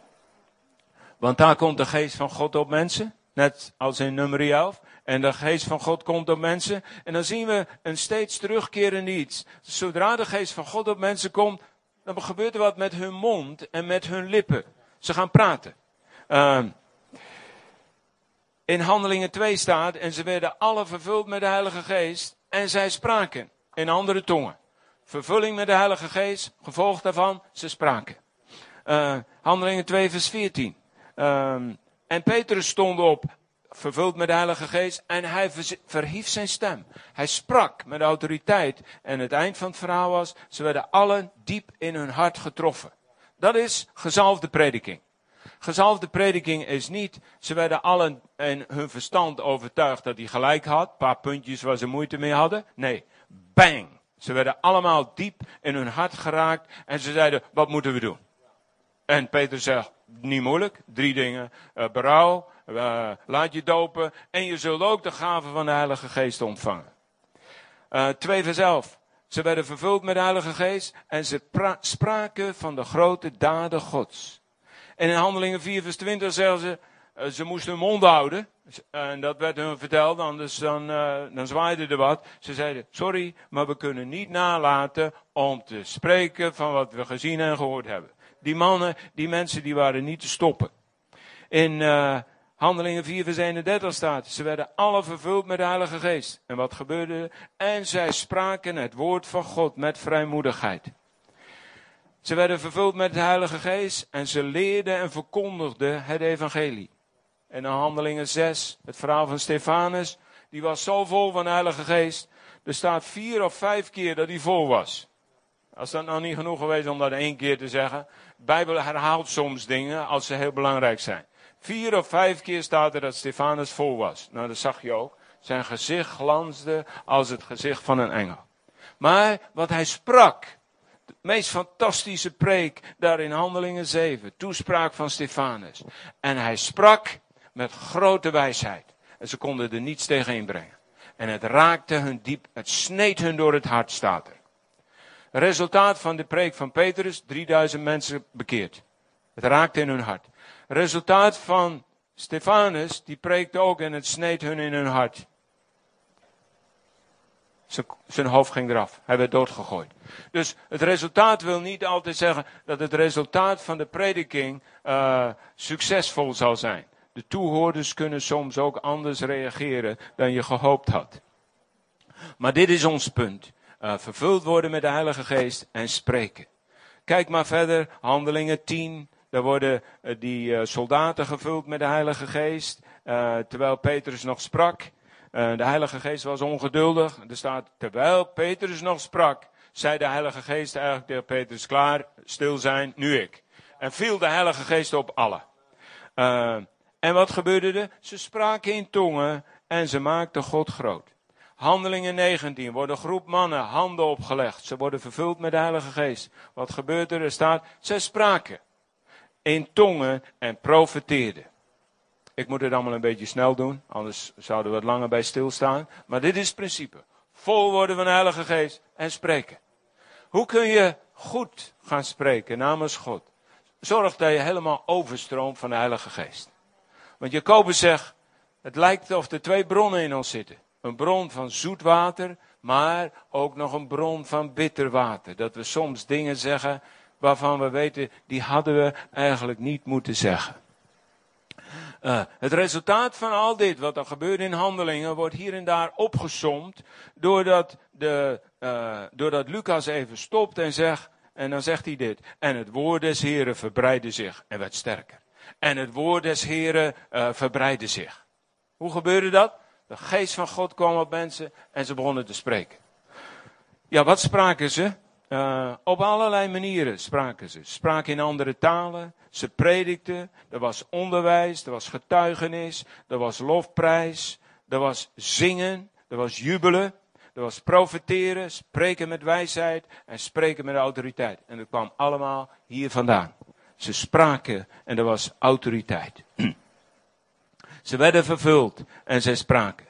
S2: Want daar komt de geest van God op mensen. Net als in nummer 11. En de geest van God komt op mensen. En dan zien we een steeds terugkerend iets. Zodra de geest van God op mensen komt, dan gebeurt er wat met hun mond en met hun lippen. Ze gaan praten. Uh, in Handelingen 2 staat, en ze werden alle vervuld met de Heilige Geest. En zij spraken in andere tongen. Vervulling met de Heilige Geest, gevolg daarvan, ze spraken. Uh, Handelingen 2 vers 14. Uh, en Petrus stond op vervuld met de Heilige Geest, en hij verhief zijn stem. Hij sprak met autoriteit, en het eind van het verhaal was, ze werden allen diep in hun hart getroffen. Dat is gezalfde prediking. Gezalfde prediking is niet, ze werden allen in hun verstand overtuigd dat hij gelijk had, een paar puntjes waar ze moeite mee hadden. Nee, bang. Ze werden allemaal diep in hun hart geraakt, en ze zeiden, wat moeten we doen? En Peter zegt, niet moeilijk, drie dingen. Uh, berouw, uh, laat je dopen en je zult ook de gave van de Heilige Geest ontvangen. Uh, 2 vers 11. Ze werden vervuld met de Heilige Geest en ze spraken van de grote daden Gods. En in Handelingen 4 vers 20 zeggen ze, uh, ze moesten hun mond houden. En dat werd hun verteld, anders dan, dan zwaaide er wat. Ze zeiden, sorry, maar we kunnen niet nalaten om te spreken van wat we gezien en gehoord hebben. Die mannen, die mensen, die waren niet te stoppen. In Handelingen 4 vers 31 staat, ze werden alle vervuld met de Heilige Geest. En wat gebeurde er? En zij spraken het woord van God met vrijmoedigheid. Ze werden vervuld met de Heilige Geest en ze leerden en verkondigden het evangelie. En in Handelingen 6, het verhaal van Stefanus, die was zo vol van de Heilige Geest. Er staat vier of vijf keer dat hij vol was. Als dat nou niet genoeg geweest om dat één keer te zeggen. Bijbel herhaalt soms dingen als ze heel belangrijk zijn. Vier of vijf keer staat er dat Stefanus vol was. Nou, dat zag je ook. Zijn gezicht glansde als het gezicht van een engel. Maar wat hij sprak, de meest fantastische preek daar in Handelingen 7, toespraak van Stefanus. En hij sprak met grote wijsheid. En ze konden er niets tegen inbrengen. En het raakte hun diep, het sneed hun door het hart, staat er. Resultaat van de preek van Petrus, 3000 mensen bekeerd. Het raakte in hun hart. Resultaat van Stefanus, die preekte ook en het sneed hun in hun hart. Zijn hoofd ging eraf. Hij werd doodgegooid. Dus het resultaat wil niet altijd zeggen dat het resultaat van de prediking uh, succesvol zal zijn. De toehoorders kunnen soms ook anders reageren dan je gehoopt had. Maar dit is ons punt. Uh, vervuld worden met de Heilige Geest en spreken. Kijk maar verder, Handelingen 10, daar worden uh, die uh, soldaten gevuld met de Heilige Geest. Uh, terwijl Petrus nog sprak. de Heilige Geest was ongeduldig. Er staat, terwijl Petrus nog sprak, zei de Heilige Geest eigenlijk tegen Petrus, klaar, stil zijn, nu ik. En viel de Heilige Geest op allen. en wat gebeurde er? Ze spraken in tongen en ze maakten God groot. Handelingen 19 worden groep mannen handen opgelegd. Ze worden vervuld met de Heilige Geest. Wat gebeurt er? Er staat, ze spraken in tongen en profeteerde. Ik moet het allemaal een beetje snel doen, anders zouden we wat langer bij stilstaan. Maar dit is het principe. Vol worden van de Heilige Geest en spreken. Hoe kun je goed gaan spreken namens God? Zorg dat je helemaal overstroomt van de Heilige Geest. Want Jacobus zegt, Het lijkt of er twee bronnen in ons zitten. Een bron van zoet water, maar ook nog een bron van bitter water. Dat we soms dingen zeggen waarvan we weten, die hadden we eigenlijk niet moeten zeggen. Uh, het resultaat van al dit, wat er gebeurt in handelingen, wordt hier en daar opgesomd. Doordat, de, uh, doordat Lucas even stopt en zegt, en dan zegt hij dit. En het woord des Heren verbreidde zich en werd sterker. En het woord des Heren uh, verbreidde zich. Hoe gebeurde dat? De geest van God kwam op mensen en ze begonnen te spreken. Ja, wat spraken ze? Uh, op allerlei manieren spraken ze. Ze spraken in andere talen. Ze predikten. Er was onderwijs. Er was getuigenis. Er was lofprijs. Er was zingen. Er was jubelen. Er was profeteren. Spreken met wijsheid. En spreken met autoriteit. En dat kwam allemaal hier vandaan. Ze spraken en er was autoriteit. Ze werden vervuld en zij spraken.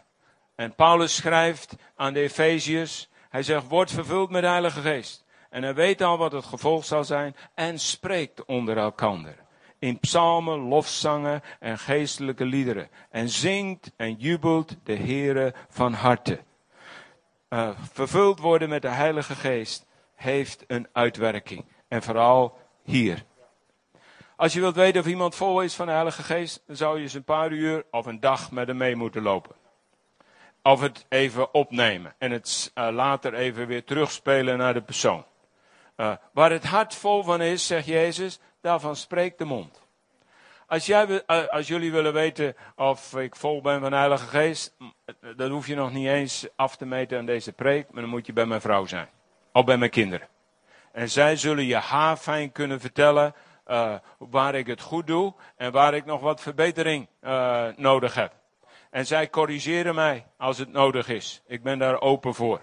S2: En Paulus schrijft aan de Efeziërs. Hij zegt, word vervuld met de Heilige Geest. En hij weet al wat het gevolg zal zijn en spreekt onder elkander. In psalmen, lofzangen en geestelijke liederen. En zingt en jubelt de Heere van harte. Uh, vervuld worden met de Heilige Geest heeft een uitwerking. En vooral hier. Als je wilt weten of iemand vol is van de Heilige Geest, dan zou je eens een paar uur of een dag met hem mee moeten lopen. Of het even opnemen en het uh, later even weer terugspelen naar de persoon. Uh, waar het hart vol van is, zegt Jezus, daarvan spreekt de mond. Als, jij, uh, als jullie willen weten of ik vol ben van de Heilige Geest, dan hoef je nog niet eens af te meten aan deze preek, maar dan moet je bij mijn vrouw zijn. Of bij mijn kinderen. En zij zullen je haarfijn kunnen vertellen waar ik het goed doe en waar ik nog wat verbetering nodig heb. En zij corrigeren mij als het nodig is. Ik ben daar open voor.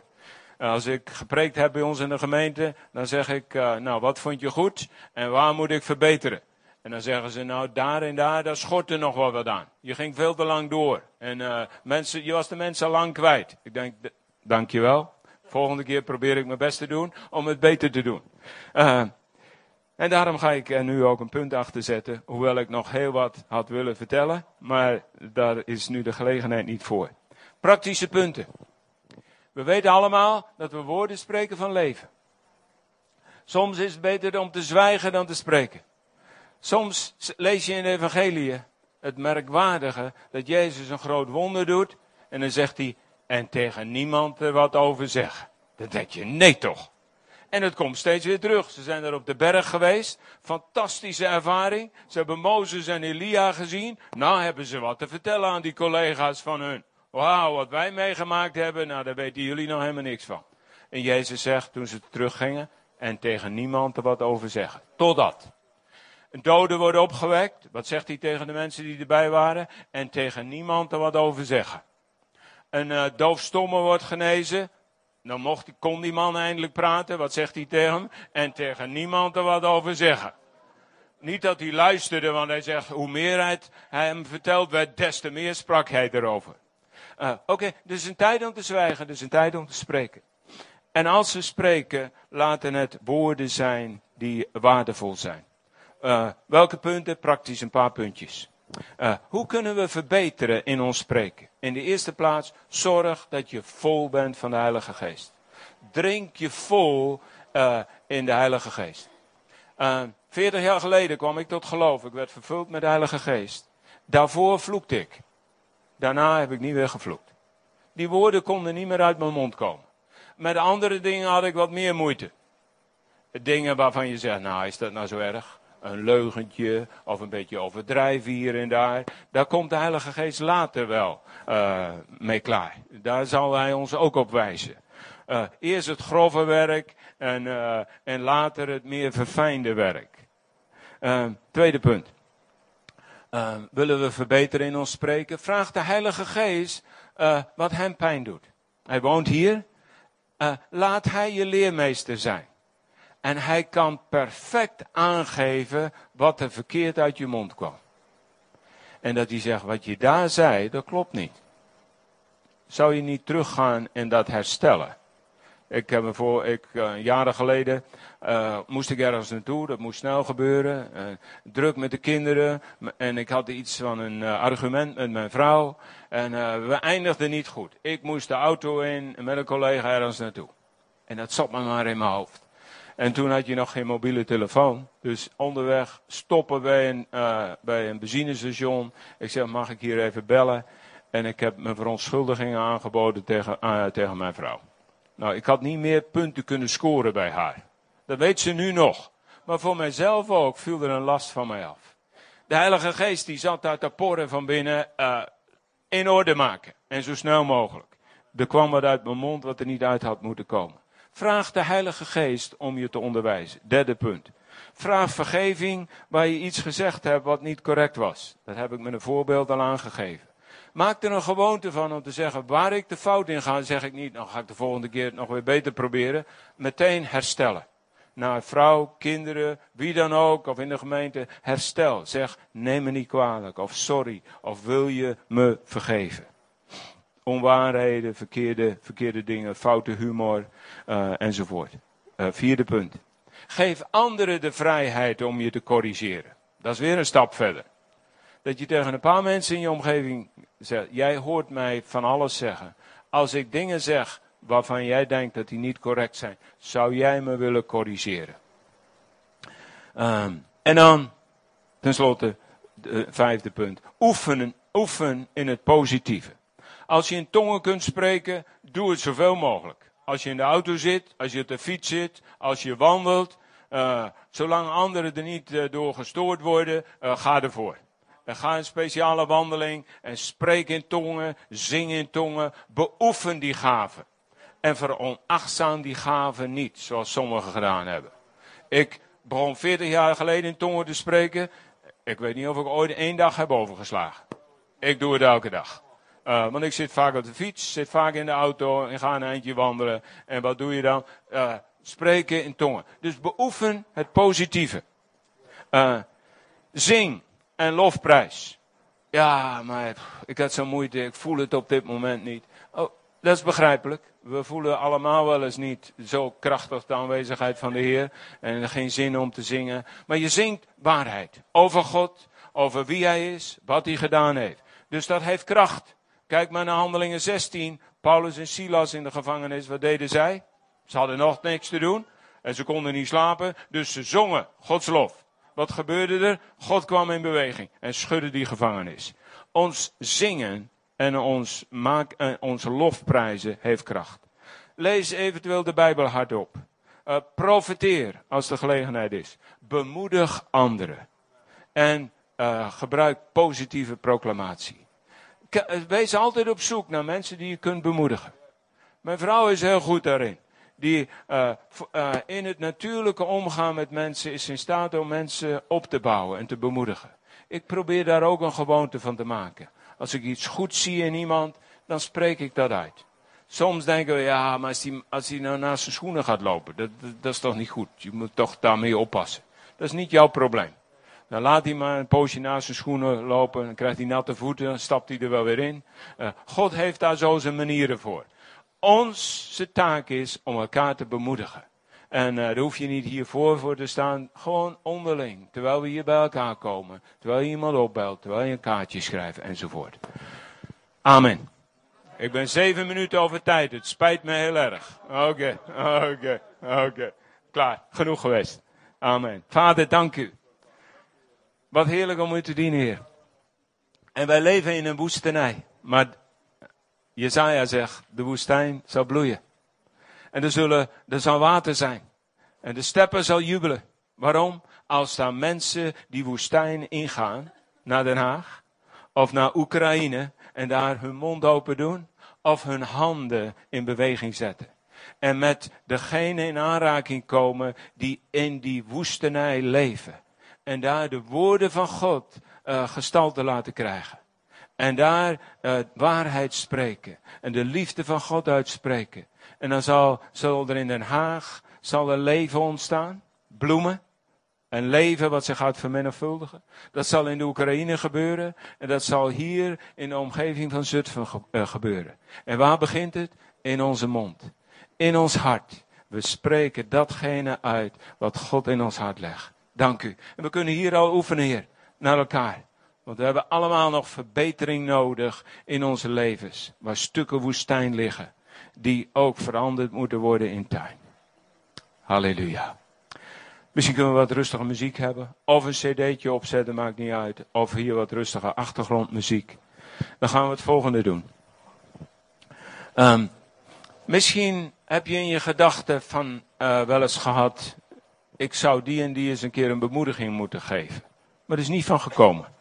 S2: Als ik gepreekt heb bij ons in de gemeente, dan zeg ik, uh, nou, wat vond je goed en waar moet ik verbeteren? En dan zeggen ze, nou, daar en daar, daar schort er nog wel wat aan. Je ging veel te lang door. En uh, mensen, je was de mensen lang kwijt. Ik denk, dankjewel. Volgende keer probeer ik mijn best te doen om het beter te doen. En daarom ga ik er nu ook een punt achter zetten, hoewel ik nog heel wat had willen vertellen, maar daar is nu de gelegenheid niet voor. Praktische punten. We weten allemaal dat we woorden spreken van leven. Soms is het beter om te zwijgen dan te spreken. Soms lees je in de evangelie het merkwaardige dat Jezus een groot wonder doet en dan zegt hij, en tegen niemand er wat over zeggen. Dan denk je, nee toch. En het komt steeds weer terug. Ze zijn er op de berg geweest. Fantastische ervaring. Ze hebben Mozes en Elia gezien. Nou hebben ze wat te vertellen aan die collega's van hun. Wauw, wat wij meegemaakt hebben, nou daar weten jullie nog helemaal niks van. En Jezus zegt toen ze teruggingen, en tegen niemand er wat over zeggen. Totdat. Dode wordt opgewekt. Wat zegt hij tegen de mensen die erbij waren? En tegen niemand er wat over zeggen. Een uh, doofstomme wordt genezen. Dan mocht, kon die man eindelijk praten. Wat zegt hij tegen hem? En tegen niemand er wat over zeggen. Niet dat hij luisterde, want hij zegt, hoe meer hij hem verteld werd, des te meer sprak hij erover. Uh, Oké, dus een tijd om te zwijgen, dus een tijd om te spreken. En als ze spreken, laten het woorden zijn die waardevol zijn. Uh, welke punten? Praktisch een paar puntjes. Uh, hoe kunnen we verbeteren in ons spreken? In de eerste plaats, zorg dat je vol bent van de Heilige Geest. Drink je vol uh, in de Heilige Geest. Veertig jaar geleden kwam ik tot geloof. Ik werd vervuld met de Heilige Geest. Daarvoor vloekte ik. Daarna heb ik niet weer gevloekt. Die woorden konden niet meer uit mijn mond komen. Met andere dingen had ik wat meer moeite. Dingen waarvan je zegt, nou is dat nou zo erg? Een leugentje of een beetje overdrijven hier en daar. Daar komt de Heilige Geest later wel uh, mee klaar. Daar zal Hij ons ook op wijzen. Uh, eerst het grove werk en, uh, en later het meer verfijnde werk. tweede punt. Uh, willen we verbeteren in ons spreken? Vraag de Heilige Geest uh, wat hem pijn doet. Hij woont hier. Uh, laat hij je leermeester zijn. En hij kan perfect aangeven wat er verkeerd uit je mond kwam. En dat hij zegt, wat je daar zei, dat klopt niet. Zou je niet teruggaan en dat herstellen? Ik heb voor, ik, uh, jaren geleden uh, moest ik ergens naartoe, dat moest snel gebeuren. Uh, druk met de kinderen en ik had iets van een argument met mijn vrouw. En we eindigden niet goed. Ik moest de auto in met een collega ergens naartoe. En dat zat me maar in mijn hoofd. En toen had je nog geen mobiele telefoon. Dus onderweg stoppen bij een, bij een benzinestation. Ik zeg, mag ik hier even bellen? En ik heb mijn verontschuldigingen aangeboden tegen, tegen mijn vrouw. Nou, ik had niet meer punten kunnen scoren bij haar. Dat weet ze nu nog. Maar voor mijzelf ook viel er een last van mij af. De Heilige Geest die zat daar te porren van binnen uh, in orde maken. En zo snel mogelijk. Er kwam wat uit mijn mond wat er niet uit had moeten komen. Vraag de Heilige Geest om je te onderwijzen. Derde punt. Vraag vergeving waar je iets gezegd hebt wat niet correct was. Dat heb ik met een voorbeeld al aangegeven. Maak er een gewoonte van om te zeggen, waar ik de fout in ga, zeg ik niet, dan ga ik de volgende keer het nog weer beter proberen. Meteen herstellen. Naar vrouw, kinderen, wie dan ook, of in de gemeente, herstel. Zeg, neem me niet kwalijk, of sorry, of wil je me vergeven. Onwaarheden, verkeerde, verkeerde dingen, foute humor, uh, enzovoort. Uh, vierde punt. Geef anderen de vrijheid om je te corrigeren. Dat is weer een stap verder. Dat je tegen een paar mensen in je omgeving jij hoort mij van alles zeggen. Als ik dingen zeg waarvan jij denkt dat die niet correct zijn, zou jij me willen corrigeren. Um, en dan, tenslotte, de vijfde punt. Oefenen, oefen in het positieve. Als je in tongen kunt spreken, doe het zoveel mogelijk. Als je in de auto zit, als je op de fiets zit, als je wandelt, uh, zolang anderen er niet uh, door gestoord worden, ga ervoor. En ga een speciale wandeling en spreek in tongen, zing in tongen, beoefen die gaven. En veronachtzaam die gaven niet, zoals sommigen gedaan hebben. Ik begon 40 jaar geleden in tongen te spreken. Ik weet niet of ik ooit één dag heb overgeslagen. Ik doe het elke dag. Uh, want ik zit vaak op de fiets, zit vaak in de auto en ga een eindje wandelen. En wat doe je dan? Uh, spreken in tongen. Dus beoefen het positieve. Uh, zing en lofprijs. Ja, maar ik had zo'n moeite, ik voel het op dit moment niet. Oh, dat is begrijpelijk. We voelen allemaal wel eens niet zo krachtig de aanwezigheid van de Heer. En geen zin om te zingen. Maar je zingt waarheid. Over God, over wie Hij is, wat Hij gedaan heeft. Dus dat heeft kracht. Kijk maar naar Handelingen 16. Paulus en Silas in de gevangenis, wat deden zij? Ze hadden nog niks te doen. En ze konden niet slapen, dus ze zongen Gods lof. Wat gebeurde er? God kwam in beweging en schudde die gevangenis. Ons zingen en ons, maak, en onze lofprijzen heeft kracht. Lees eventueel de Bijbel hardop. Uh, profiteer als de gelegenheid is. Bemoedig anderen. En uh, gebruik positieve proclamatie. Eh, wees altijd op zoek naar mensen die je kunt bemoedigen. Mijn vrouw is heel goed daarin die uh, uh, in het natuurlijke omgaan met mensen is in staat om mensen op te bouwen en te bemoedigen. Ik probeer daar ook een gewoonte van te maken. Als ik iets goed zie in iemand, dan spreek ik dat uit. Soms denken we, ja, maar als hij, als nou naast zijn schoenen gaat lopen, dat, dat, is toch niet goed. Je moet toch daarmee oppassen. Dat is niet jouw probleem. Dan laat hij maar een poosje naast zijn schoenen lopen, dan krijgt hij natte voeten, dan stapt hij er wel weer in. Uh, God heeft daar zo zijn manieren voor. Onze taak is om elkaar te bemoedigen. En uh, daar hoef je niet hiervoor voor te staan. Gewoon onderling. Terwijl we hier bij elkaar komen. Terwijl je iemand opbelt. Terwijl je een kaartje schrijft enzovoort. Amen. Ik ben zeven minuten over tijd. Het spijt me heel erg. Oké, oké, oké. Klaar. Genoeg geweest. Amen. Vader, dank u. Wat heerlijk om u te dienen, Heer. En wij leven in een woestenij. Maar Jezaja zegt, de woestijn zal bloeien. En er, zullen, er zal water zijn. En de steppen zal jubelen. Waarom? Als daar mensen die woestijn ingaan, naar Den Haag, of naar Oekraïne, en daar hun mond open doen, of hun handen in beweging zetten. En met degene in aanraking komen die in die woestenij leven. En daar de woorden van God uh, gestalte laten krijgen. En daar uh, waarheid spreken. En de liefde van God uitspreken. En dan zal, zal er in Den Haag zal er leven ontstaan. Bloemen. En leven wat zich gaat vermenigvuldigen. Dat zal in de Oekraïne gebeuren. En dat zal hier in de omgeving van Zutphen ge uh, gebeuren. En waar begint het? In onze mond. in ons hart. We spreken datgene uit wat God in ons hart legt. Dank u. En we kunnen hier al oefenen, Heer, naar elkaar. Want we hebben allemaal nog verbetering nodig in onze levens. Waar stukken woestijn liggen. Die ook veranderd moeten worden in tuin. Halleluja. Misschien kunnen we wat rustige muziek hebben. Of een cd'tje opzetten, maakt niet uit. Of hier wat rustige achtergrondmuziek. Dan gaan we het volgende doen. Um, misschien heb je in je gedachten van uh, wel eens gehad. Ik zou die en die eens een keer een bemoediging moeten geven. Maar dat is niet van gekomen.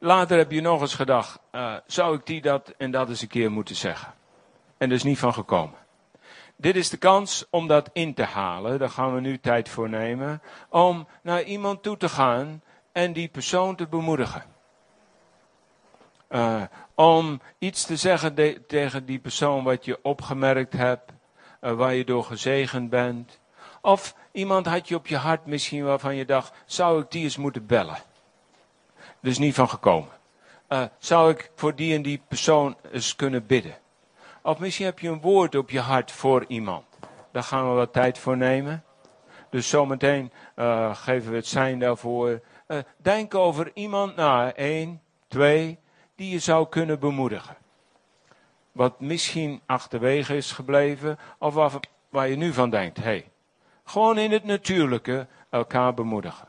S2: Later heb je nog eens gedacht. Uh, zou ik die dat en dat eens een keer moeten zeggen? En dat is niet van gekomen. Dit is de kans om dat in te halen. Daar gaan we nu tijd voor nemen. Om naar iemand toe te gaan en die persoon te bemoedigen. Uh, om iets te zeggen tegen die persoon wat je opgemerkt hebt, uh, waar je door gezegend bent. Of iemand had je op je hart misschien waarvan je dacht, zou ik die eens moeten bellen? Dus niet van gekomen. Uh, zou ik voor die en die persoon eens kunnen bidden? Of misschien heb je een woord op je hart voor iemand. Daar gaan we wat tijd voor nemen. Dus zometeen uh, geven we het zijn daarvoor. Uh, denk over iemand na. één, twee, die je zou kunnen bemoedigen. Wat misschien achterwege is gebleven, of waar, waar je nu van denkt. Hey, gewoon in het natuurlijke elkaar bemoedigen.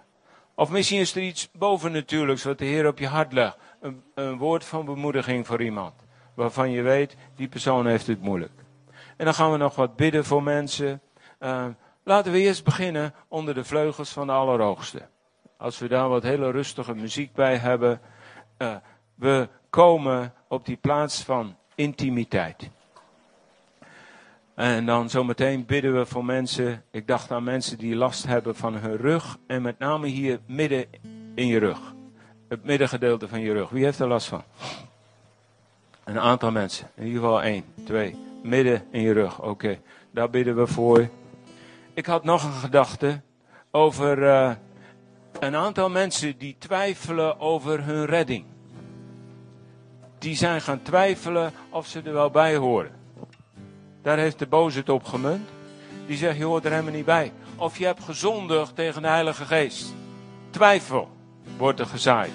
S2: Of misschien is er iets bovennatuurlijks wat de Heer op je hart legt. Een, een woord van bemoediging voor iemand waarvan je weet, die persoon heeft het moeilijk. En dan gaan we nog wat bidden voor mensen. Uh, laten we eerst beginnen onder de vleugels van de Allerhoogste. Als we daar wat hele rustige muziek bij hebben. Uh, we komen op die plaats van intimiteit. En dan zometeen bidden we voor mensen. Ik dacht aan mensen die last hebben van hun rug. En met name hier midden in je rug. Het middengedeelte van je rug. Wie heeft er last van? Een aantal mensen. In ieder geval één, twee. Midden in je rug. Oké, daar bidden we voor. Ik had nog een gedachte over uh, een aantal mensen die twijfelen over hun redding. Die zijn gaan twijfelen of ze er wel bij horen. Daar heeft de boze het op gemunt. Die zegt, je hoort er helemaal niet bij. Of je hebt gezondigd tegen de Heilige Geest. Twijfel wordt er gezaaid.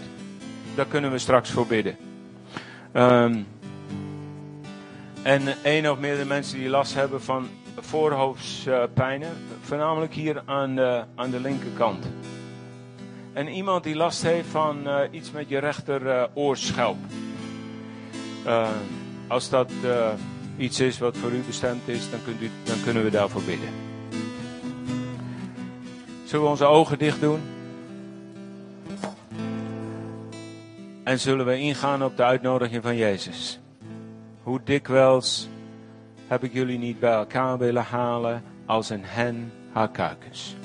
S2: Daar kunnen we straks voor bidden. Um, en één of meerdere mensen die last hebben van voorhoofdpijnen, voornamelijk hier aan de, aan de linkerkant. En iemand die last heeft van uh, iets met je rechter oorschelp. Uh, als dat iets is wat voor u bestemd is, dan, kunt u, dan kunnen we daarvoor bidden. Zullen we onze ogen dicht doen? En zullen we ingaan op de uitnodiging van Jezus? Hoe dikwijls heb ik jullie niet bij elkaar willen halen als een hen haar kuikens.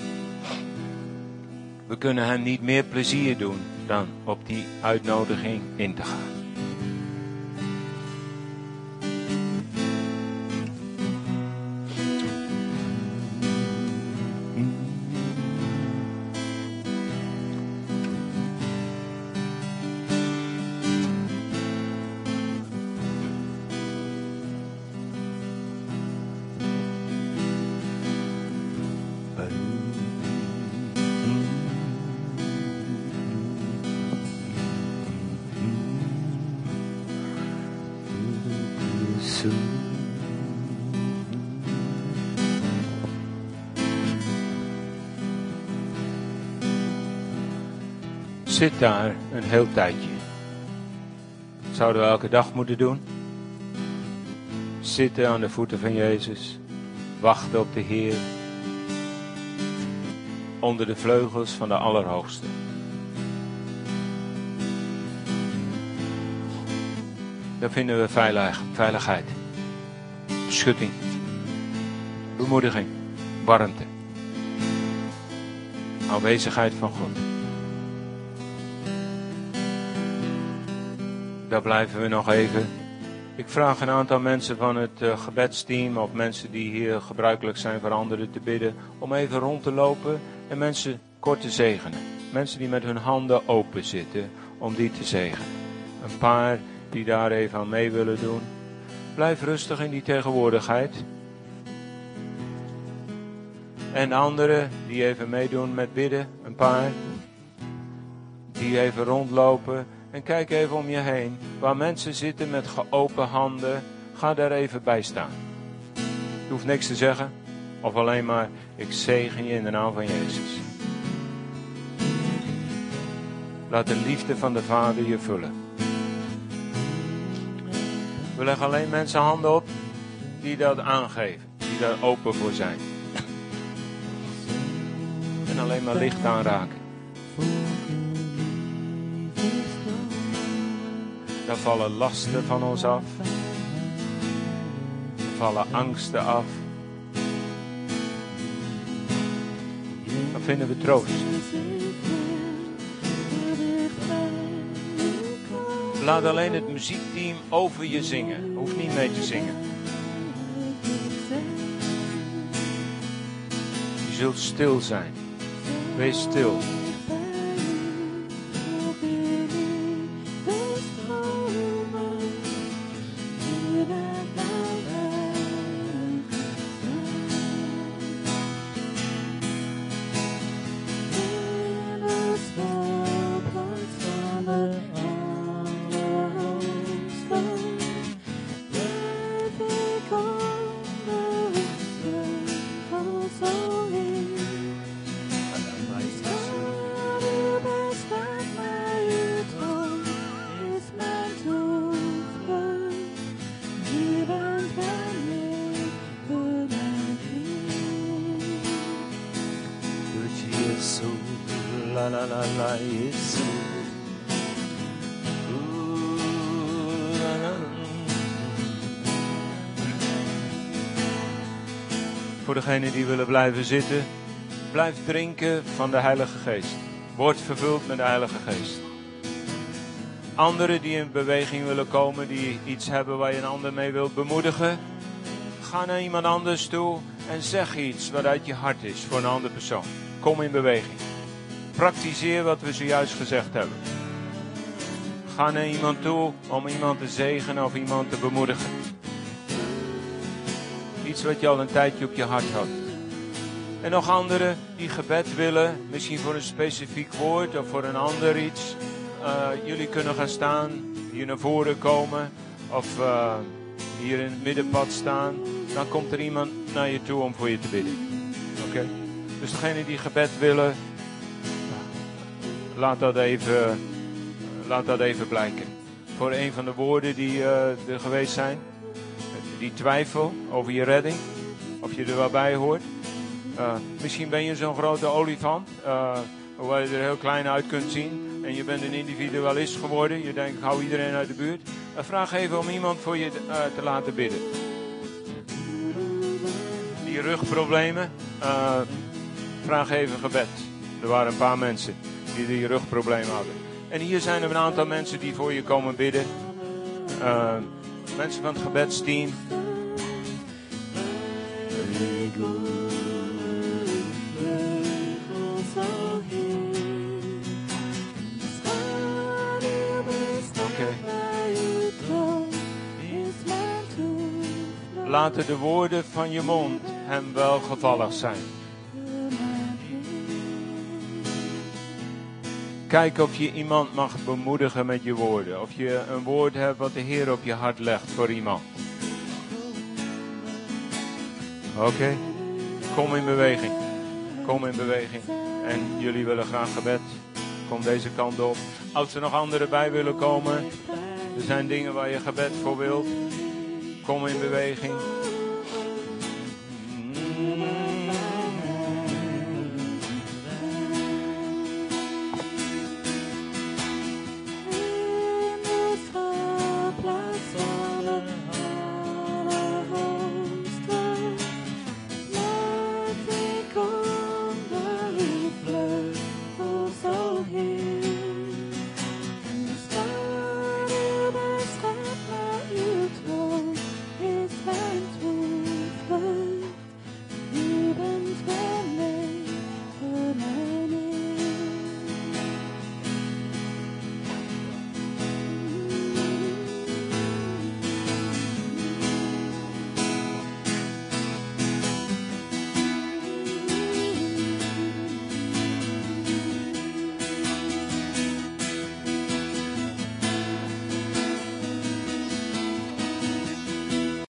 S2: We kunnen hem niet meer plezier doen dan op die uitnodiging in te gaan. Zit daar een heel tijdje. Zouden we elke dag moeten doen? Zitten aan de voeten van Jezus. Wachten op de Heer. Onder de vleugels van de Allerhoogste. Daar vinden we veilig, veiligheid. Beschutting. Bemoediging. Warmte. Aanwezigheid van God. Daar blijven we nog even. Ik vraag een aantal mensen van het uh, gebedsteam of mensen die hier gebruikelijk zijn voor anderen te bidden, om even rond te lopen en mensen kort te zegenen. Mensen die met hun handen open zitten, om die te zegenen. Een paar die daar even aan mee willen doen. Blijf rustig in die tegenwoordigheid. En anderen die even meedoen met bidden, een paar. Die even rondlopen en kijk even om je heen. Waar mensen zitten met geopen handen, ga daar even bij staan. Je hoeft niks te zeggen, of alleen maar, ik zegen je in de naam van Jezus. Laat de liefde van de Vader je vullen. We leggen alleen mensen handen op die dat aangeven, die daar open voor zijn. En alleen maar licht aanraken. Dan vallen lasten van ons af. Dan vallen angsten af. Dan vinden we troost. Laat alleen het muziekteam over je zingen. Hoeft niet mee te zingen. Je zult stil zijn. Wees stil. La la la la, la. Voor degenen die willen blijven zitten, blijf drinken van de Heilige Geest. Word vervuld met de Heilige Geest. Anderen die in beweging willen komen, die iets hebben waar je een ander mee wilt bemoedigen, ga naar iemand anders toe en zeg iets wat uit je hart is voor een andere persoon. Kom in beweging. Praktiseer wat we zojuist gezegd hebben. Ga naar iemand toe om iemand te zegenen of iemand te bemoedigen. Iets wat je al een tijdje op je hart had. En nog anderen die gebed willen, misschien voor een specifiek woord of voor een ander iets. Uh, jullie kunnen gaan staan, hier naar voren komen of uh, hier in het middenpad staan. Dan komt er iemand naar je toe om voor je te bidden. Oké? Dus degenen die gebed willen, laat dat even, laat dat even blijken. Voor een van de woorden die uh, er geweest zijn. Die twijfel over je redding. Of je er wel bij hoort. Uh, misschien ben je zo'n grote olifant. Uh, waar je er heel klein uit kunt zien. En je bent een individualist geworden. Je denkt, ik hou iedereen uit de buurt. vraag even om iemand voor je te laten bidden. Die rugproblemen. Vraag even gebed. Er waren een paar mensen die die rugproblemen hadden. En hier zijn er een aantal mensen die voor je komen bidden. Uh, mensen van het gebedsteam. Laten de woorden van je mond hem welgevallig zijn. Kijk of je iemand mag bemoedigen met je woorden. Of je een woord hebt wat de Heer op je hart legt voor iemand. Oké, kom in beweging. Kom in beweging. En jullie willen graag gebed. Kom deze kant op. Als er nog anderen bij willen komen. Er zijn dingen waar je gebed voor wilt. Kom in beweging.